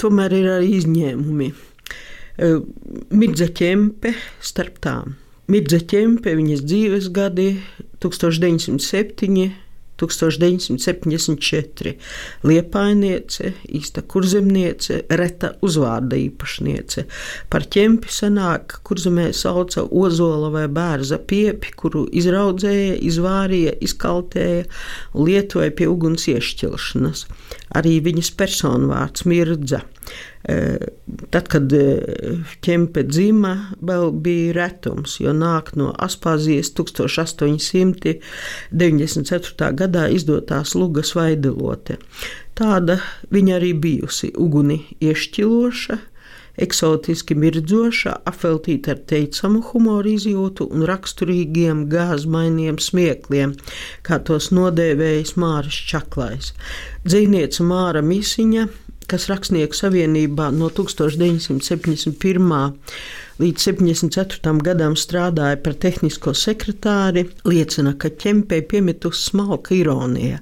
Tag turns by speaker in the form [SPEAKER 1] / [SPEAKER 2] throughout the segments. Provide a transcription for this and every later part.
[SPEAKER 1] tomēr ir arī izņēmumi. Eh, Midze ķempe starp tām. Midze ķempe, viņas dzīves gadi 1907. 1974. Liepainiece, īsta kurzemniece, reta uzvārda īpašniece. Par ķempi senāk kurzemē sauca ozola vai bērza piepi, kuru izraudzēja, izvārīja, izkaltēja lietoja pie uguns iešķilšanas. Arī viņas personvārds mirdza. Tad, kad ķempe dzima, vēl bija retums, jo nāk no Aspāzijas 1894. gadā izdotās Lugas vaidelote. Tāda viņa arī bijusi uguni iešķiloša, eksotiski mirdzoša, apveltīta ar teicamu humoru izjūtu un raksturīgiem gāzmainiem smiekliem, kā tos nodēvējis Māris Čaklais. Dzīvniece Māra Misiņa kas Rakstnieku savienībā no 1971. Līdz 74. gadam strādāja par tehnisko sekretāri, liecina, ka ķempē piemitus smalka ironija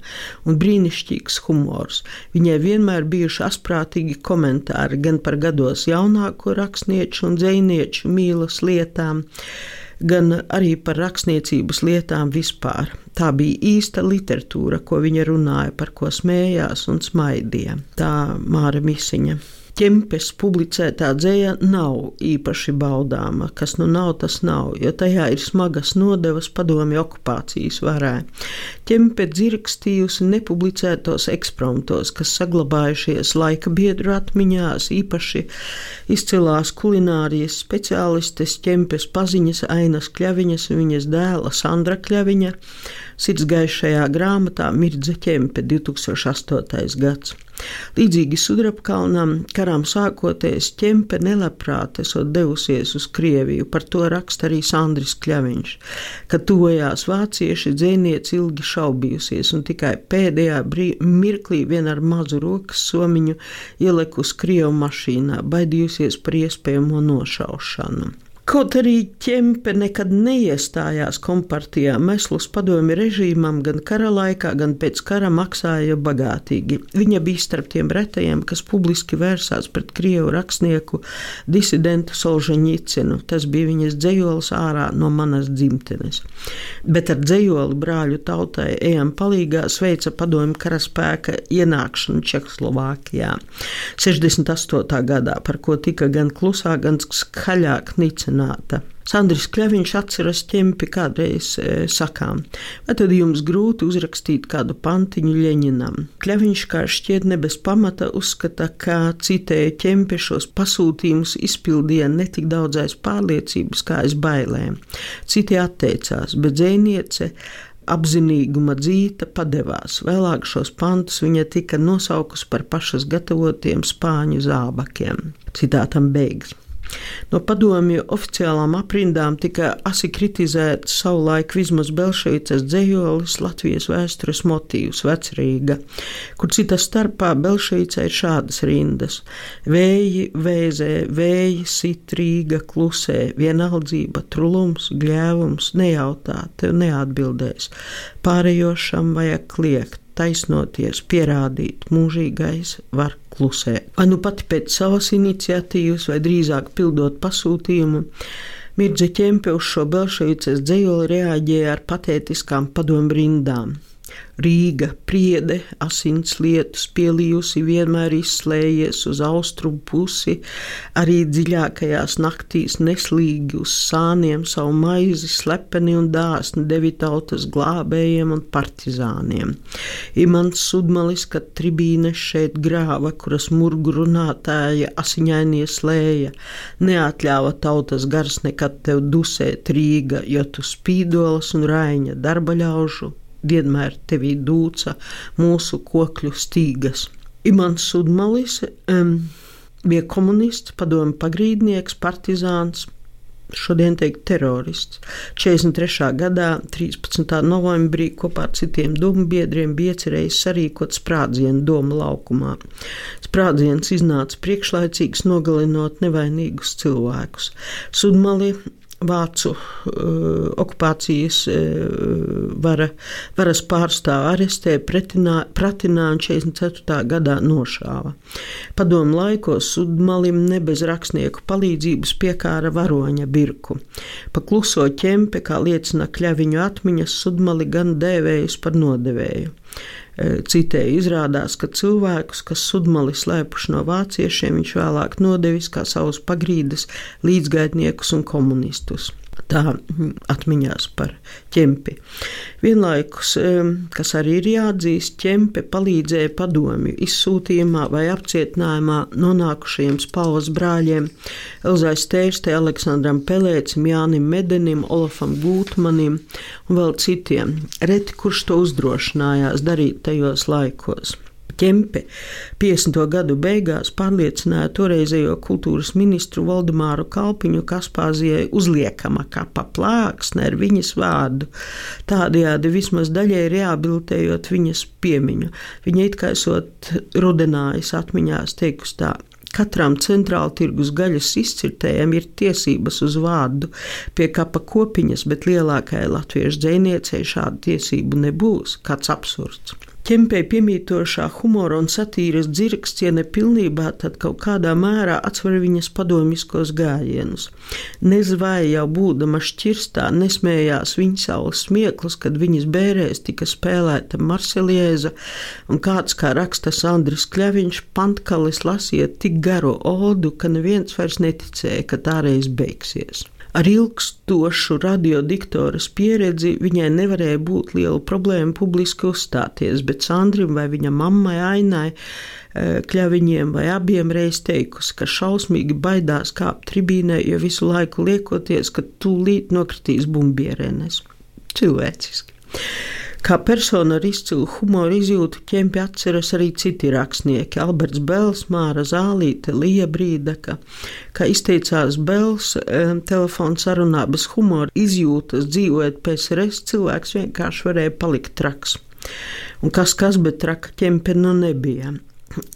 [SPEAKER 1] un brīnišķīgs humors. Viņai vienmēr bijuši asprātīgi komentāri gan par gados jaunāko rakstnieču un dzēnieču mīlas lietām, gan arī par rakstniecības lietām vispār. Tā bija īsta literatūra, ko viņa runāja, par ko smējās un smaidīja. Tā Māra Misiņa. Ķempes publicētā dzēja nav īpaši baudāma. Kas nu nav, tas nav, jo tajā ir smagas nodevas padomju okupācijas varē. Ķempe dzirkstījusi nepublicētos ekspromptos, kas saglabājušies laika biedru atmiņās, īpaši izcilās kulinārijas speciālistes ķempes paziņas Ainas Kļaviņas un viņas dēla Sandra Kļaviņa sirdsgaišajā grāmatā Mirdze ķempe 2008. gads. Līdzīgi Sudrabkalnam, karām sākoties, ķempe nelabprāt esot devusies uz Krieviju, par to raksta arī Sandris Kļaviņš, ka tuvojās vācieši dzēnieci ilgi šaubījusies un tikai pēdējā mirklī vien ar mazu rokas somiņu ielikus Krievu mašīnā, baidījusies par iespējamo nošaušanu. Kaut arī ķempe nekad neiestājās kompartijā, meslus padomi režīmam gan kara laikā, gan pēc kara maksāja bagātīgi. Viņa bija starp tiem retajiem, kas publiski vērsās pret krievu rakstnieku disidentu Solženicinu. Tas bija viņas dzējols ārā no manas dzimtenes. Bet ar dzējoli brāļu tautai ejam palīgā sveica padomi karaspēka ienākšanu Čehoslovākijā 68. gadā, par ko tika gan klusāk, gan skaļāk nicināts apmierināta. Sandrs Kļaviņš atceras ķempi kādreiz e, sakām, vai tad jums grūti uzrakstīt kādu pantiņu Ļeņinam. Kļaviņš kā šķiet ne bez pamata uzskata, ka citēja ķempi šos pasūtījumus izpildīja ne tik daudz aiz pārliecības kā aiz bailēm. Citi atteicās, bet dzēniece apzinīguma dzīta padevās. Vēlāk šos pantus viņa tika nosaukusi par pašas gatavotiem spāņu zābakiem. Citātam beigas. No padomju oficiālām aprindām tika asi kritizēts savulaik Vizmas Belševicas dzējolis Latvijas vēstures motīvs Vecrīga, kur cita starpā Belševicai ir šādas rindas - vēji vēzē, vēji sit Rīga klusē, vienaldzība, trulums, gļēvums, nejautā, tev neatbildēs, pārējošam vajag kliegt taisnoties, pierādīt, mūžīgais var klusēt. Vai nu pati pēc savas iniciatīvas, vai drīzāk pildot pasūtījumu, Mirdze ķempe uz šo Belševicas dzējoli reaģēja ar patētiskām padomu rindām. Rīga, priede, asins lietus pielījusi, vienmēr izslējies uz austrumu pusi, arī dziļākajās naktīs neslīgi uz sāniem savu maizi slepeni un dāsni devi tautas glābējiem un partizāniem. Imants Sudmalis, kad tribīnes šeit grāva, kuras murgu runātāja asiņainie slēja, neatļāva tautas gars nekad tev dusēt Rīga, jo tu spīdolas un raiņa darba ļaužu vienmēr tevī dūca mūsu kokļu stīgas. Imants Sudmalis um, bija komunists, padomu pagrīdnieks, partizāns. Šodien teikt, terorists. 43. gadā, 13. novembrī, kopā ar citiem domu biedriem bija iecerējis sarīkot sprādzienu domu laukumā. Sprādziens iznāca priekšlaicīgs, nogalinot nevainīgus cilvēkus. Sudmali Vācu uh, okupācijas uh, vara, varas pārstāvu arestēja, pratināja un 44. gadā nošāva. Padomu laikos Sudmalim ne bez rakstnieku palīdzības piekāra varoņa birku. Pa kluso ķempe, kā liecina kļaviņu atmiņas, Sudmali gan dēvējis par nodevēju. Citēji izrādās, ka cilvēkus, kas sudmali slēpuši no vāciešiem, viņš vēlāk nodevis kā savus pagrīdes līdzgaitniekus un komunistus tā atmiņās par ķempi. Vienlaikus, kas arī ir jāatzīst, ķempe palīdzēja padomju izsūtījumā vai apcietinājumā nonākušajiem spalvas brāļiem Elzai Stērstē, Aleksandram Pelēcim, Jānim Medenim, Olafam Gūtmanim un vēl citiem. Reti kurš to uzdrošinājās darīt tajos laikos. Ķempe 50. gadu beigās pārliecināja toreizējo kultūras ministru Valdemāru Kalpiņu, ka Aspāzijai uzliekama kapa plāksne ar viņas vārdu. Tādējādi vismaz daļai rehabilitējot viņas piemiņu. Viņa it kā esot rudenājis atmiņās teikusi tā. Katram centrāla tirgus gaļas izcirtējam ir tiesības uz vārdu pie kapa kopiņas, bet lielākajai latviešu dzēniecei šādu tiesību nebūs. Kāds absurds! Ķempē piemītošā humora un satīras dzirksts, ja ne pilnībā, tad kaut kādā mērā atsver viņas padomiskos gājienus. Nezvai jau būdama šķirstā, nesmējās viņa saules smieklus, kad viņas bērēs tika spēlēta Marselieza, un kāds, kā raksta Sandris Kļaviņš, pantkalis lasiet tik garu odu, ka neviens vairs neticēja, ka tā reiz beigsies. Ar ilgstošu radiodiktoras pieredzi viņai nevarēja būt liela problēma publiski uzstāties, bet Sandrim vai viņa mammai Ainai eh, Kļaviņiem vai abiem reiz teikusi, ka šausmīgi baidās kāpt tribīnē, jo visu laiku liekoties, ka tūlīt nokritīs bumbierenes. Cilvēciski. Kā persona ar izcilu humoru izjūtu ķempi atceras arī citi rakstnieki - Alberts Bels, Māra Zālīte, Lija Brīdaka. Kā izteicās Bels, eh, telefona sarunā bez humora izjūtas dzīvojot PSRS, cilvēks vienkārši varēja palikt traks. Un kas kas, bet traka ķempe nu nebija.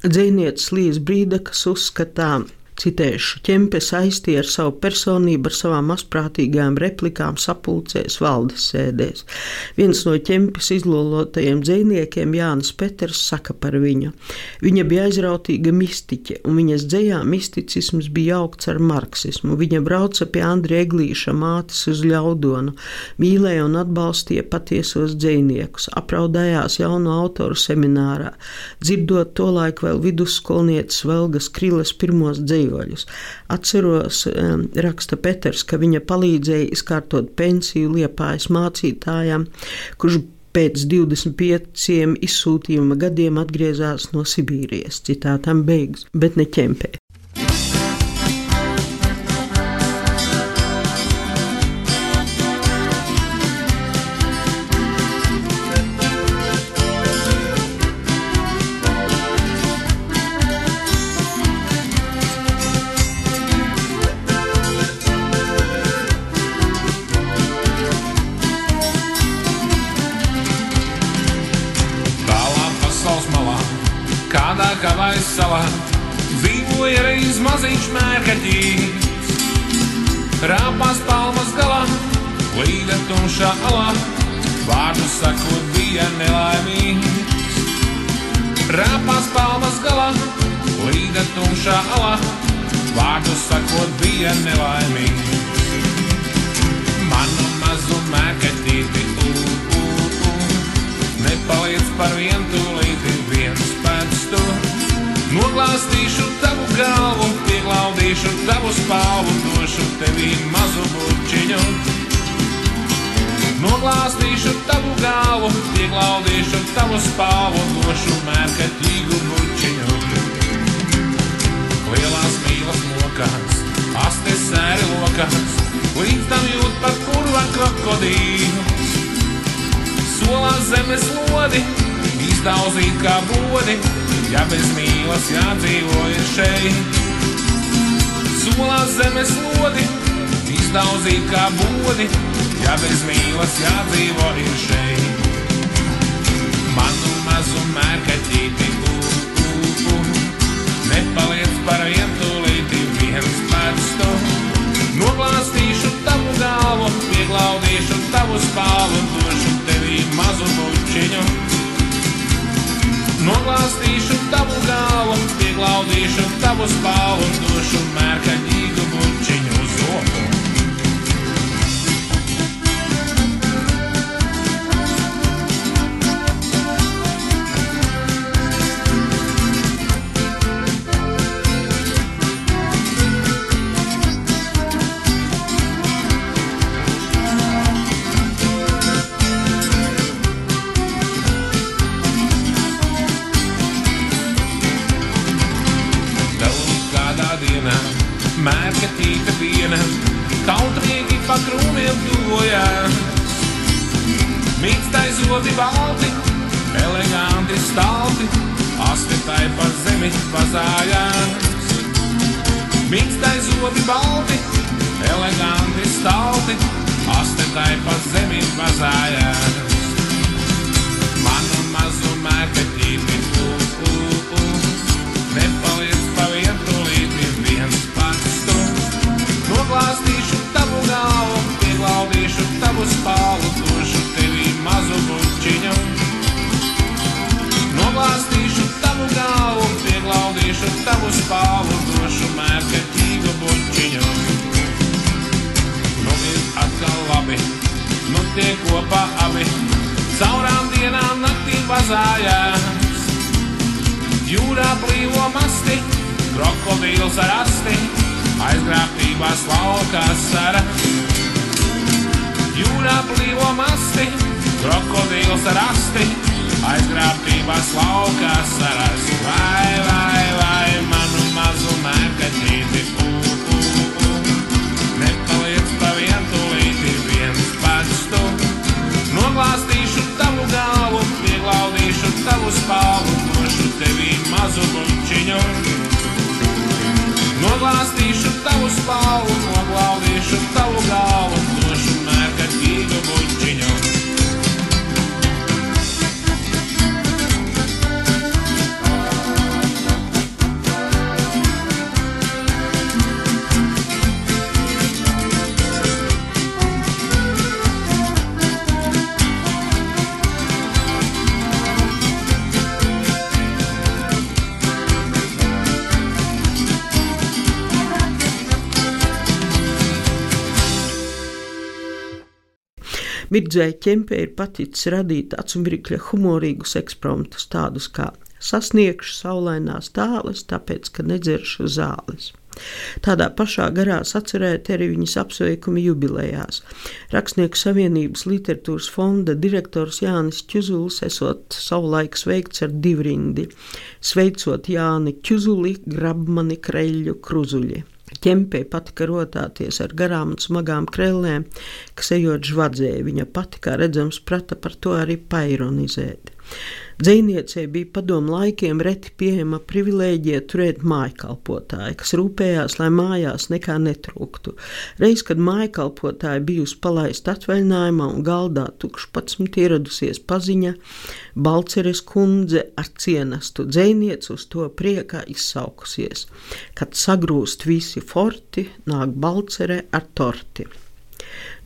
[SPEAKER 1] Dzīvniecis Līs Brīdakas uzskatām, Citēšu, ķempe saistīja ar savu personību, ar savām asprātīgām replikām, sapulcēs, valdes sēdēs. Viens no ķempes izlolotajiem dzīvniekiem, Jānis Peters, saka par viņu. Viņa bija aizrautīga mistiķe, un viņas dzējā misticisms bija augts ar marksismu. Viņa brauca pie Andrija Eglīša mātes uz ļaudonu, mīlēja un atbalstīja patiesos dzīvniekus, apraudājās jaunu autoru seminārā, dzirdot to laiku vēl vidusskolnieces Velgas Kriles pirmos dzīvniekus dzīvoļus. Atceros, raksta Peters, ka viņa palīdzēja izkārtot pensiju liepājas mācītājām, kurš pēc 25 izsūtījuma gadiem atgriezās no Sibīrijas, citātam beigas, bet ne ķempē.
[SPEAKER 2] Mērkaķis. Rāpās palmas galā, līda tumšā alā, vārdu sakot bija nelaimīgs. Rāpās palmas galā, līda tumšā alā, vārdu sakot bija nelaimīgs. Manu mazu mērkaķīti, tevī mazu burčiņu. Noglāstīšu tavu galvu, pieglaudīšu tavu spāvu, došu mērkatīgu burčiņu. Lielās mīlas mokās, astes sēri lokās, līdz tam jūt par kurva krokodīlus. Solās zemes lodi, izdauzīt kā bodi, Ja bez mīlas jādzīvo ir šeit, solās zemes lodi, izdaudzīt kā bodi, ja bez mīlas jādzīvo ir šeit. Manu mazu mērkaķīti, uh, nepaliec par vientulīti viens pats tu. Noglāstīšu tavu galvu, pieglaudīšu tavu spālu, došu tevī mazu bučiņu. Noglāstīšu tavu galvu, pieglaudīšu tavu spālu, došu mērkaģīgu bučiņu uz balti, eleganti stalti, astetai pa zemi pazājās. Jūrā plīvo masti, krokodīls ar asti, aizgrābtībās laukās sara. Jūrā plīvo masti, krokodīls ar asti, aizgrābtībās laukās saras. Vai, vai, vai, manu mazu mērkaķīti, u,
[SPEAKER 1] Mirdzēja ķempē ir paticis radīt acumirkļa humorīgus eksperimentus, tādus kā sasniegšu saulainās tāles, tāpēc, ka nedzeršu zāles. Tādā pašā garā sacerēt arī viņas apsveikumi jubilejās. Rakstnieku savienības literatūras fonda direktors Jānis Čuzuls esot savulaik sveikts ar divrindi, sveicot Jāni Čuzuli, Grabmani, Kreļļu, Kruzuļi. Ķempē patika rotāties ar garām un smagām krellēm, kas ejot žvadzēja. Viņa pati, kā redzams, prata par to arī paironizēt. Dzīvniecei bija padomu laikiem reti pieejama privilēģija turēt mājkalpotāju, kas rūpējās, lai mājās nekā netrūktu. Reiz, kad mājkalpotāja bijusi palaista atvaļinājumā un galdā tukšu pats ieradusies paziņa, Balceres kundze ar cienastu dzēnieci uz to priekā izsaukusies. Kad sagrūst visi forti, nāk Balcere ar torti.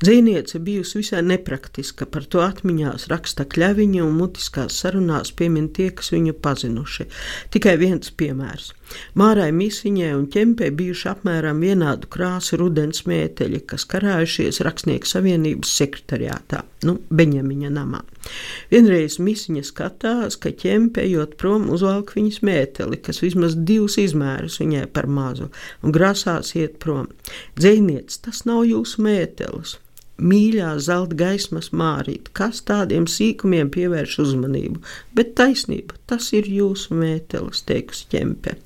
[SPEAKER 1] Dzīvniece bijusi visai nepraktiska, par to atmiņās raksta kļaviņa un mutiskās sarunās piemin tie, kas viņu pazinuši. Tikai viens piemērs. Mārai Mīsiņai un ķempē bijuši apmēram vienādu krāsu rudens mēteļi, kas karājušies Rakstnieku savienības sekretariātā, nu, Beņamiņa namā. Vienreiz Mīsiņa skatās, ka ķempējot prom uzvalk viņas mēteli, kas vismaz divus izmērus viņai par mazu, un grasās iet prom. Dzēniec, tas nav jūsu mētelis mīļā zelta gaismas mārīt, kas tādiem sīkumiem pievērš uzmanību, bet taisnība, tas ir jūsu mētelis, teikusi ķempe.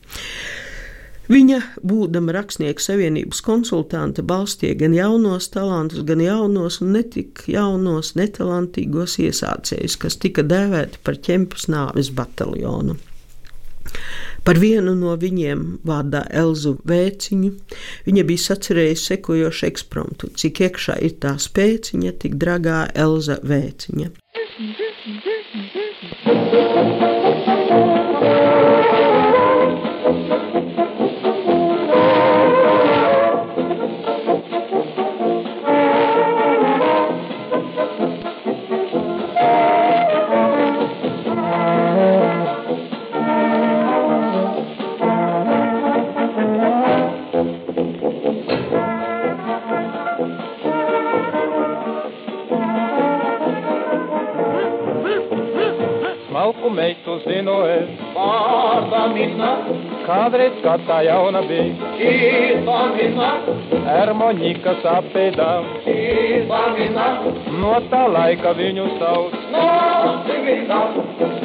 [SPEAKER 1] Viņa, būdama rakstnieku savienības konsultante, balstīja gan jaunos talantus, gan jaunos un netik jaunos, netalantīgos iesācējus, kas tika dēvēti par ķempus nāves bataljonu. Par vienu no viņiem vārdā Elzu Vēciņu viņa bija sacerējusi sekojošu ekspromptu, cik iekšā ir tā spēciņa, tik dragā Elza Vēciņa.
[SPEAKER 3] Kad tā jauna bija,
[SPEAKER 4] šīta minna,
[SPEAKER 3] Ermoņika sapēdā,
[SPEAKER 4] šīta minna,
[SPEAKER 3] no tā laika viņu sauc.
[SPEAKER 4] nāci minna,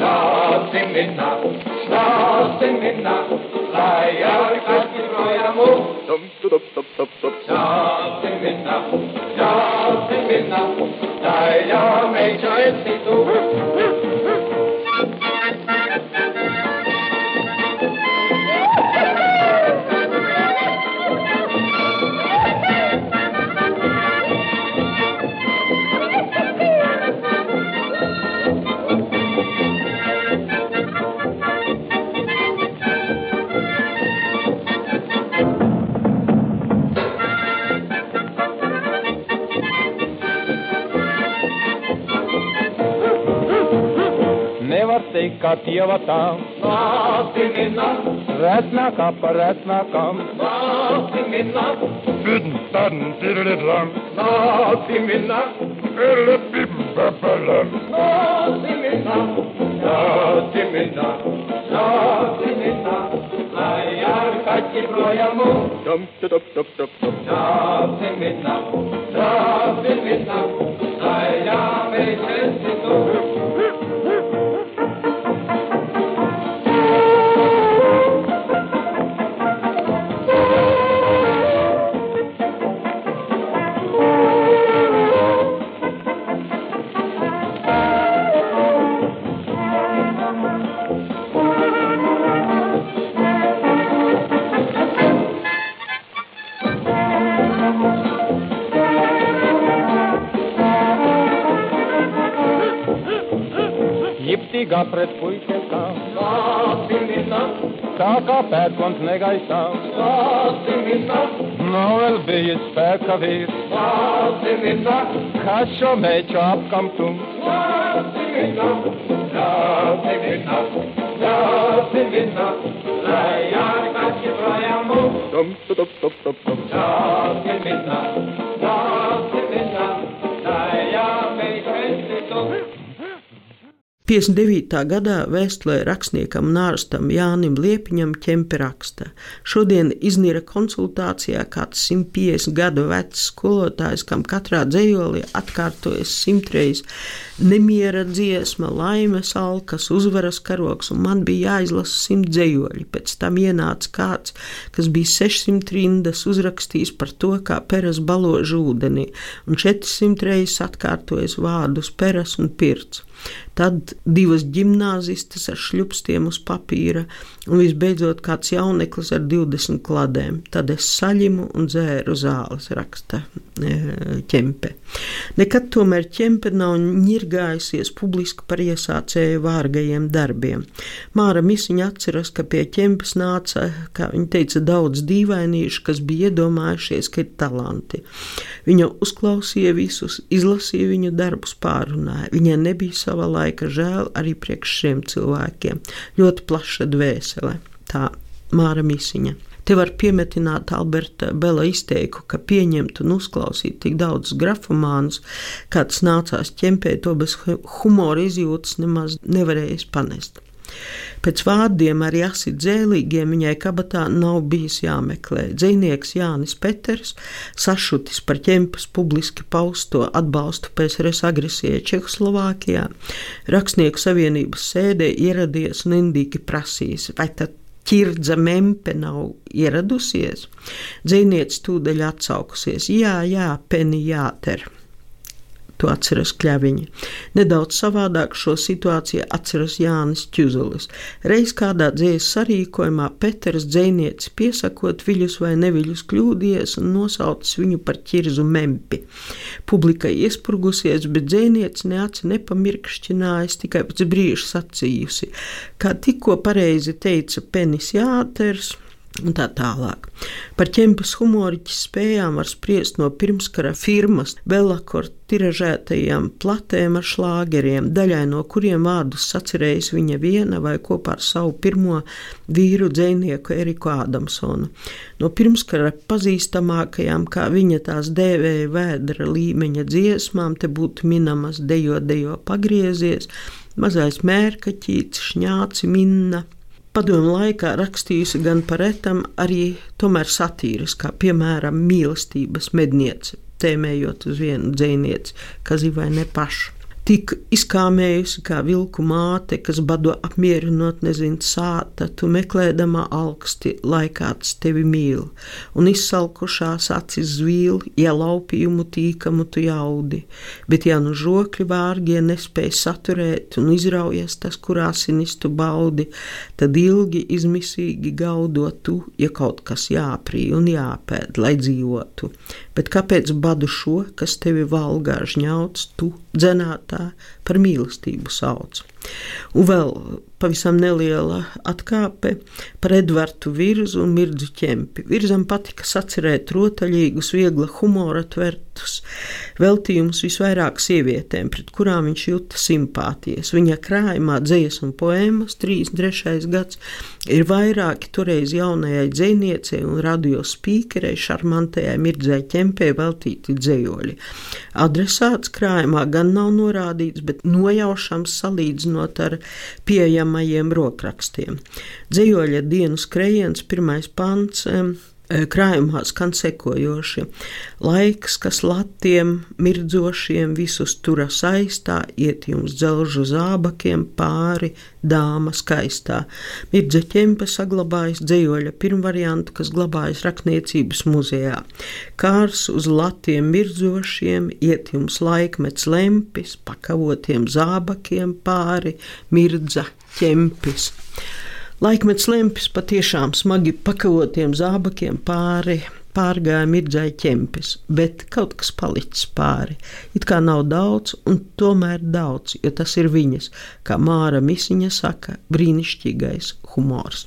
[SPEAKER 4] nāci minna, nāci minna, lai ar kāds projamu.
[SPEAKER 3] Tum, tudup, tup, tup, tup.
[SPEAKER 4] Nāci minna, nāci minna, lai ar meitā esi tu.
[SPEAKER 3] Kā tieva tā,
[SPEAKER 4] Nāci minna,
[SPEAKER 3] retnākā par retnākām.
[SPEAKER 4] nāci minna,
[SPEAKER 3] Bidn, tadn, dirilidlam,
[SPEAKER 4] nāci minna,
[SPEAKER 3] elebim, babalam.
[SPEAKER 4] nāci minna, nāci minna, nāci minna, lai ar kāds projamu.
[SPEAKER 3] Tum, tudup, napred pójdę tam.
[SPEAKER 4] Taka pätkond
[SPEAKER 3] negaitam. Noel bijis
[SPEAKER 4] päkavir. Kasho me čapkam
[SPEAKER 3] tum.
[SPEAKER 4] Dum, dum, dum, dum, dum.
[SPEAKER 1] 59. gadā vēstulē rakstniekam un ārstam Jānim Liepiņam ķempe raksta. Šodien iznīra konsultācijā kāds 150 gadu vecs skolotājs, kam katrā dzējolī atkārtojas simtreiz nemiera dziesma, laimes alkas, uzvaras karoks, un man bija jāizlasa simt dzējoļi. Pēc tam ienāca kāds, kas bija 600 rindas uzrakstījis par to, kā peras balož ūdenī, un 400 reizes atkārtojas vārdus peras un pirts. Tad divas gimnāzistas ar šļupstiem uz papīra, un visbeidzot kāds jauneklis ar 20 kladēm. Tad es saļimu un dzēru zāles, raksta e, ķempe. Nekad tomēr ķempe nav ņirgājusies publiski par iesācēju vārgajiem darbiem. Māra Misiņa atceras, ka pie ķempes nāca, kā viņa teica, daudz dīvainīšu, kas bija iedomājušies, ka ir talanti. Viņa uzklausīja visus, izlasīja viņu darbus, pārunāja. Viņai nebija sava laika žēl arī priekš šiem cilvēkiem. Ļoti plaša dvēsele. Tā Māra Misiņa. Te var piemetināt Alberta Bela izteiku, ka pieņemt un uzklausīt tik daudz grafomānus, kāds nācās ķempēt, to bez humora izjūtas nemaz nevarējis panest. Pēc vārdiem arī asi dzēlīgiem viņai kabatā nav bijis jāmeklē. Dzinieks Jānis Peters, sašutis par ķempas publiski pausto atbalstu PSRS agresijai Čehoslovākijā, Rakstnieku savienības sēdē ieradies un indīgi prasīs, vai tad ķirdza mempe nav ieradusies. Dzīvnieks tūdaļ atsaukusies: Jā, jā, peni jāter. To atceras Kļaviņa. Nedaudz savādāk šo situāciju atceras Jānis Čuzulis. Reiz kādā dzīslas sarīkojumā Peters dzēnieci piesakot viļus vai neviļus kļūdījies un nosaucis viņu par ķirzu mempi. Publika iespurgusies, bet dzēnieci ne aci nepamirkšķinājis, tikai pēc brīža sacījusi, kā tikko pareizi teica Penis Jāters un tā tālāk. Par ķempas humoriķa spējām var spriest no pirmskara firmas Bellakort tiražētajām platēm ar šlāgeriem, daļai no kuriem vārdus sacerējis viņa viena vai kopā ar savu pirmo vīru dzēnieku Eriku Ādamsonu. No pirmskara pazīstamākajām, kā viņa tās dēvēja vēdra līmeņa dziesmām, te būtu minamas dejo dejo pagriezies, mazais mērkaķīts, šņāci minna, padomu laikā rakstījusi gan par etam, arī tomēr satīras, kā piemēram mīlestības medniece, tēmējot uz vienu dzēnieci, kas ir vai ne pašu tik izkāmējusi kā vilku māte, kas bado apmierinot nezinu sāta, tu meklēdama augsti, lai kāds tevi mīl, un izsalkušās acis zvīl, ja laupījumu tīkamu tu jaudi, bet ja nu žokļi vārgie nespēj saturēt un izraujas tas, kurā sinis tu baudi, tad ilgi izmisīgi gaudot tu, ja kaut kas jāprī un jāpēd, lai dzīvotu. Bet kāpēc badu šo, kas tevi valgā žņauts, tu dzenātā par mīlestību sauc? Un vēl pavisam neliela atkāpe par Edvardu Virzu un Mirdzu ķempi. Virzam patika sacerēt rotaļīgus, viegla humora tvertus, veltījumus visvairāk sievietēm, pret kurām viņš jūta simpātijas. Viņa krājumā dzējas un poēmas 33. gads ir vairāki toreiz jaunajai dzēniecei un radio spīkerei šarmantajai Mirdzai ķempē veltīti dzējoļi. Adresāts krājumā gan nav norādīts, bet nojaušams salīdzinot ar pieejamajiem rokrakstiem. Dzīvoļa dienu skrējiens, pirmais pants. Krājumā skan sekojoši: Laiks, kas latiem, mirdzošiem, visus tura saistā, iet jums dzelžu zābakiem pāri, dāma skaistā. Mirdze ķempe saglabājas dzējoļa pirmvariantu, kas glabājas rakniecības muzejā. Kārs uz latiem mirdzošiem, iet jums laikmets lempis, pakavotiem zābakiem pāri, mirdza ķempis. Laikmets lempis patiešām smagi pakavotiem zābakiem pāri. Pārgāja mirdzēja ķempis, bet kaut kas palicis pāri. It kā nav daudz, un tomēr daudz, jo tas ir viņas, kā Māra Misiņa saka, brīnišķīgais humors.